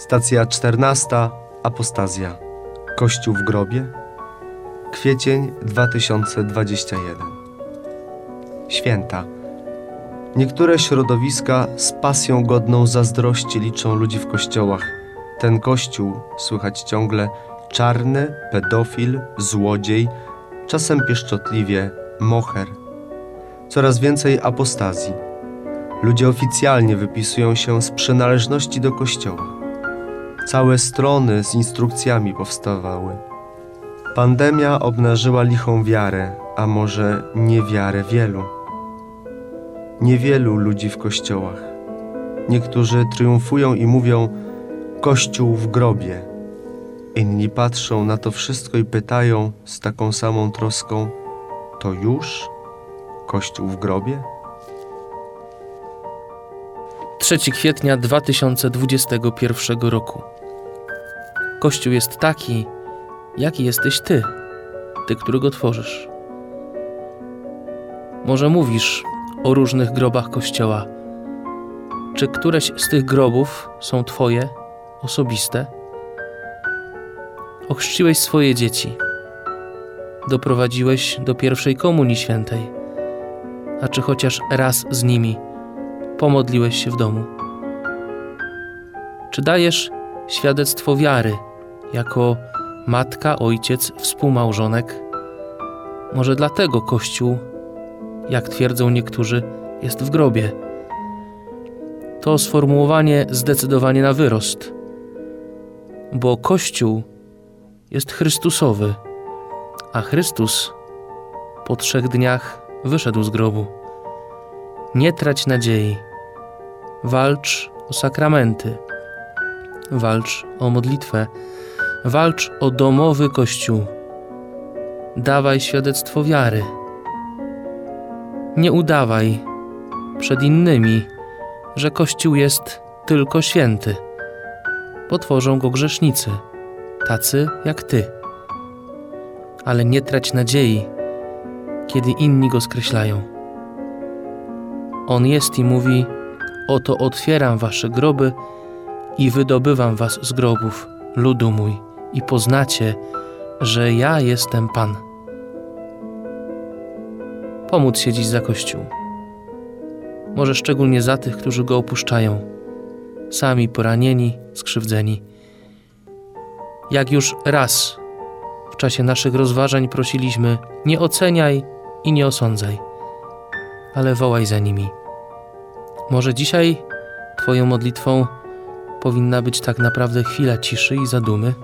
Stacja 14. Apostazja. Kościół w grobie. Kwiecień 2021. Święta. Niektóre środowiska z pasją godną zazdrości liczą ludzi w kościołach. Ten kościół, słychać ciągle, czarny, pedofil, złodziej, czasem pieszczotliwie moher. Coraz więcej apostazji. Ludzie oficjalnie wypisują się z przynależności do kościoła. Całe strony z instrukcjami powstawały. Pandemia obnażyła lichą wiarę, a może niewiarę wielu. Niewielu ludzi w kościołach. Niektórzy triumfują i mówią: Kościół w grobie. Inni patrzą na to wszystko i pytają z taką samą troską: To już? Kościół w grobie? 3 kwietnia 2021 roku. Kościół jest taki, jaki jesteś ty, ty, który go tworzysz. Może mówisz o różnych grobach Kościoła. Czy któreś z tych grobów są twoje, osobiste? Ochrzciłeś swoje dzieci. Doprowadziłeś do pierwszej komunii świętej. A czy chociaż raz z nimi pomodliłeś się w domu? Czy dajesz świadectwo wiary jako matka, ojciec, współmałżonek? Może dlatego Kościół, jak twierdzą niektórzy, jest w grobie. To sformułowanie zdecydowanie na wyrost, bo Kościół jest Chrystusowy, a Chrystus po trzech dniach wyszedł z grobu. Nie trać nadziei. Walcz o sakramenty. Walcz o modlitwę. Walcz o domowy Kościół. Dawaj świadectwo wiary. Nie udawaj przed innymi, że Kościół jest tylko święty, bo tworzą go grzesznicy, tacy jak ty. Ale nie trać nadziei, kiedy inni go skreślają. On jest i mówi: Oto otwieram wasze groby i wydobywam was z grobów, ludu mój, i poznacie, że ja jestem Pan. Pomóc się dziś za Kościół. Może szczególnie za tych, którzy go opuszczają, sami poranieni, skrzywdzeni. Jak już raz w czasie naszych rozważań prosiliśmy, nie oceniaj i nie osądzaj, ale wołaj za nimi. Może dzisiaj Twoją modlitwą powinna być tak naprawdę chwila ciszy i zadumy?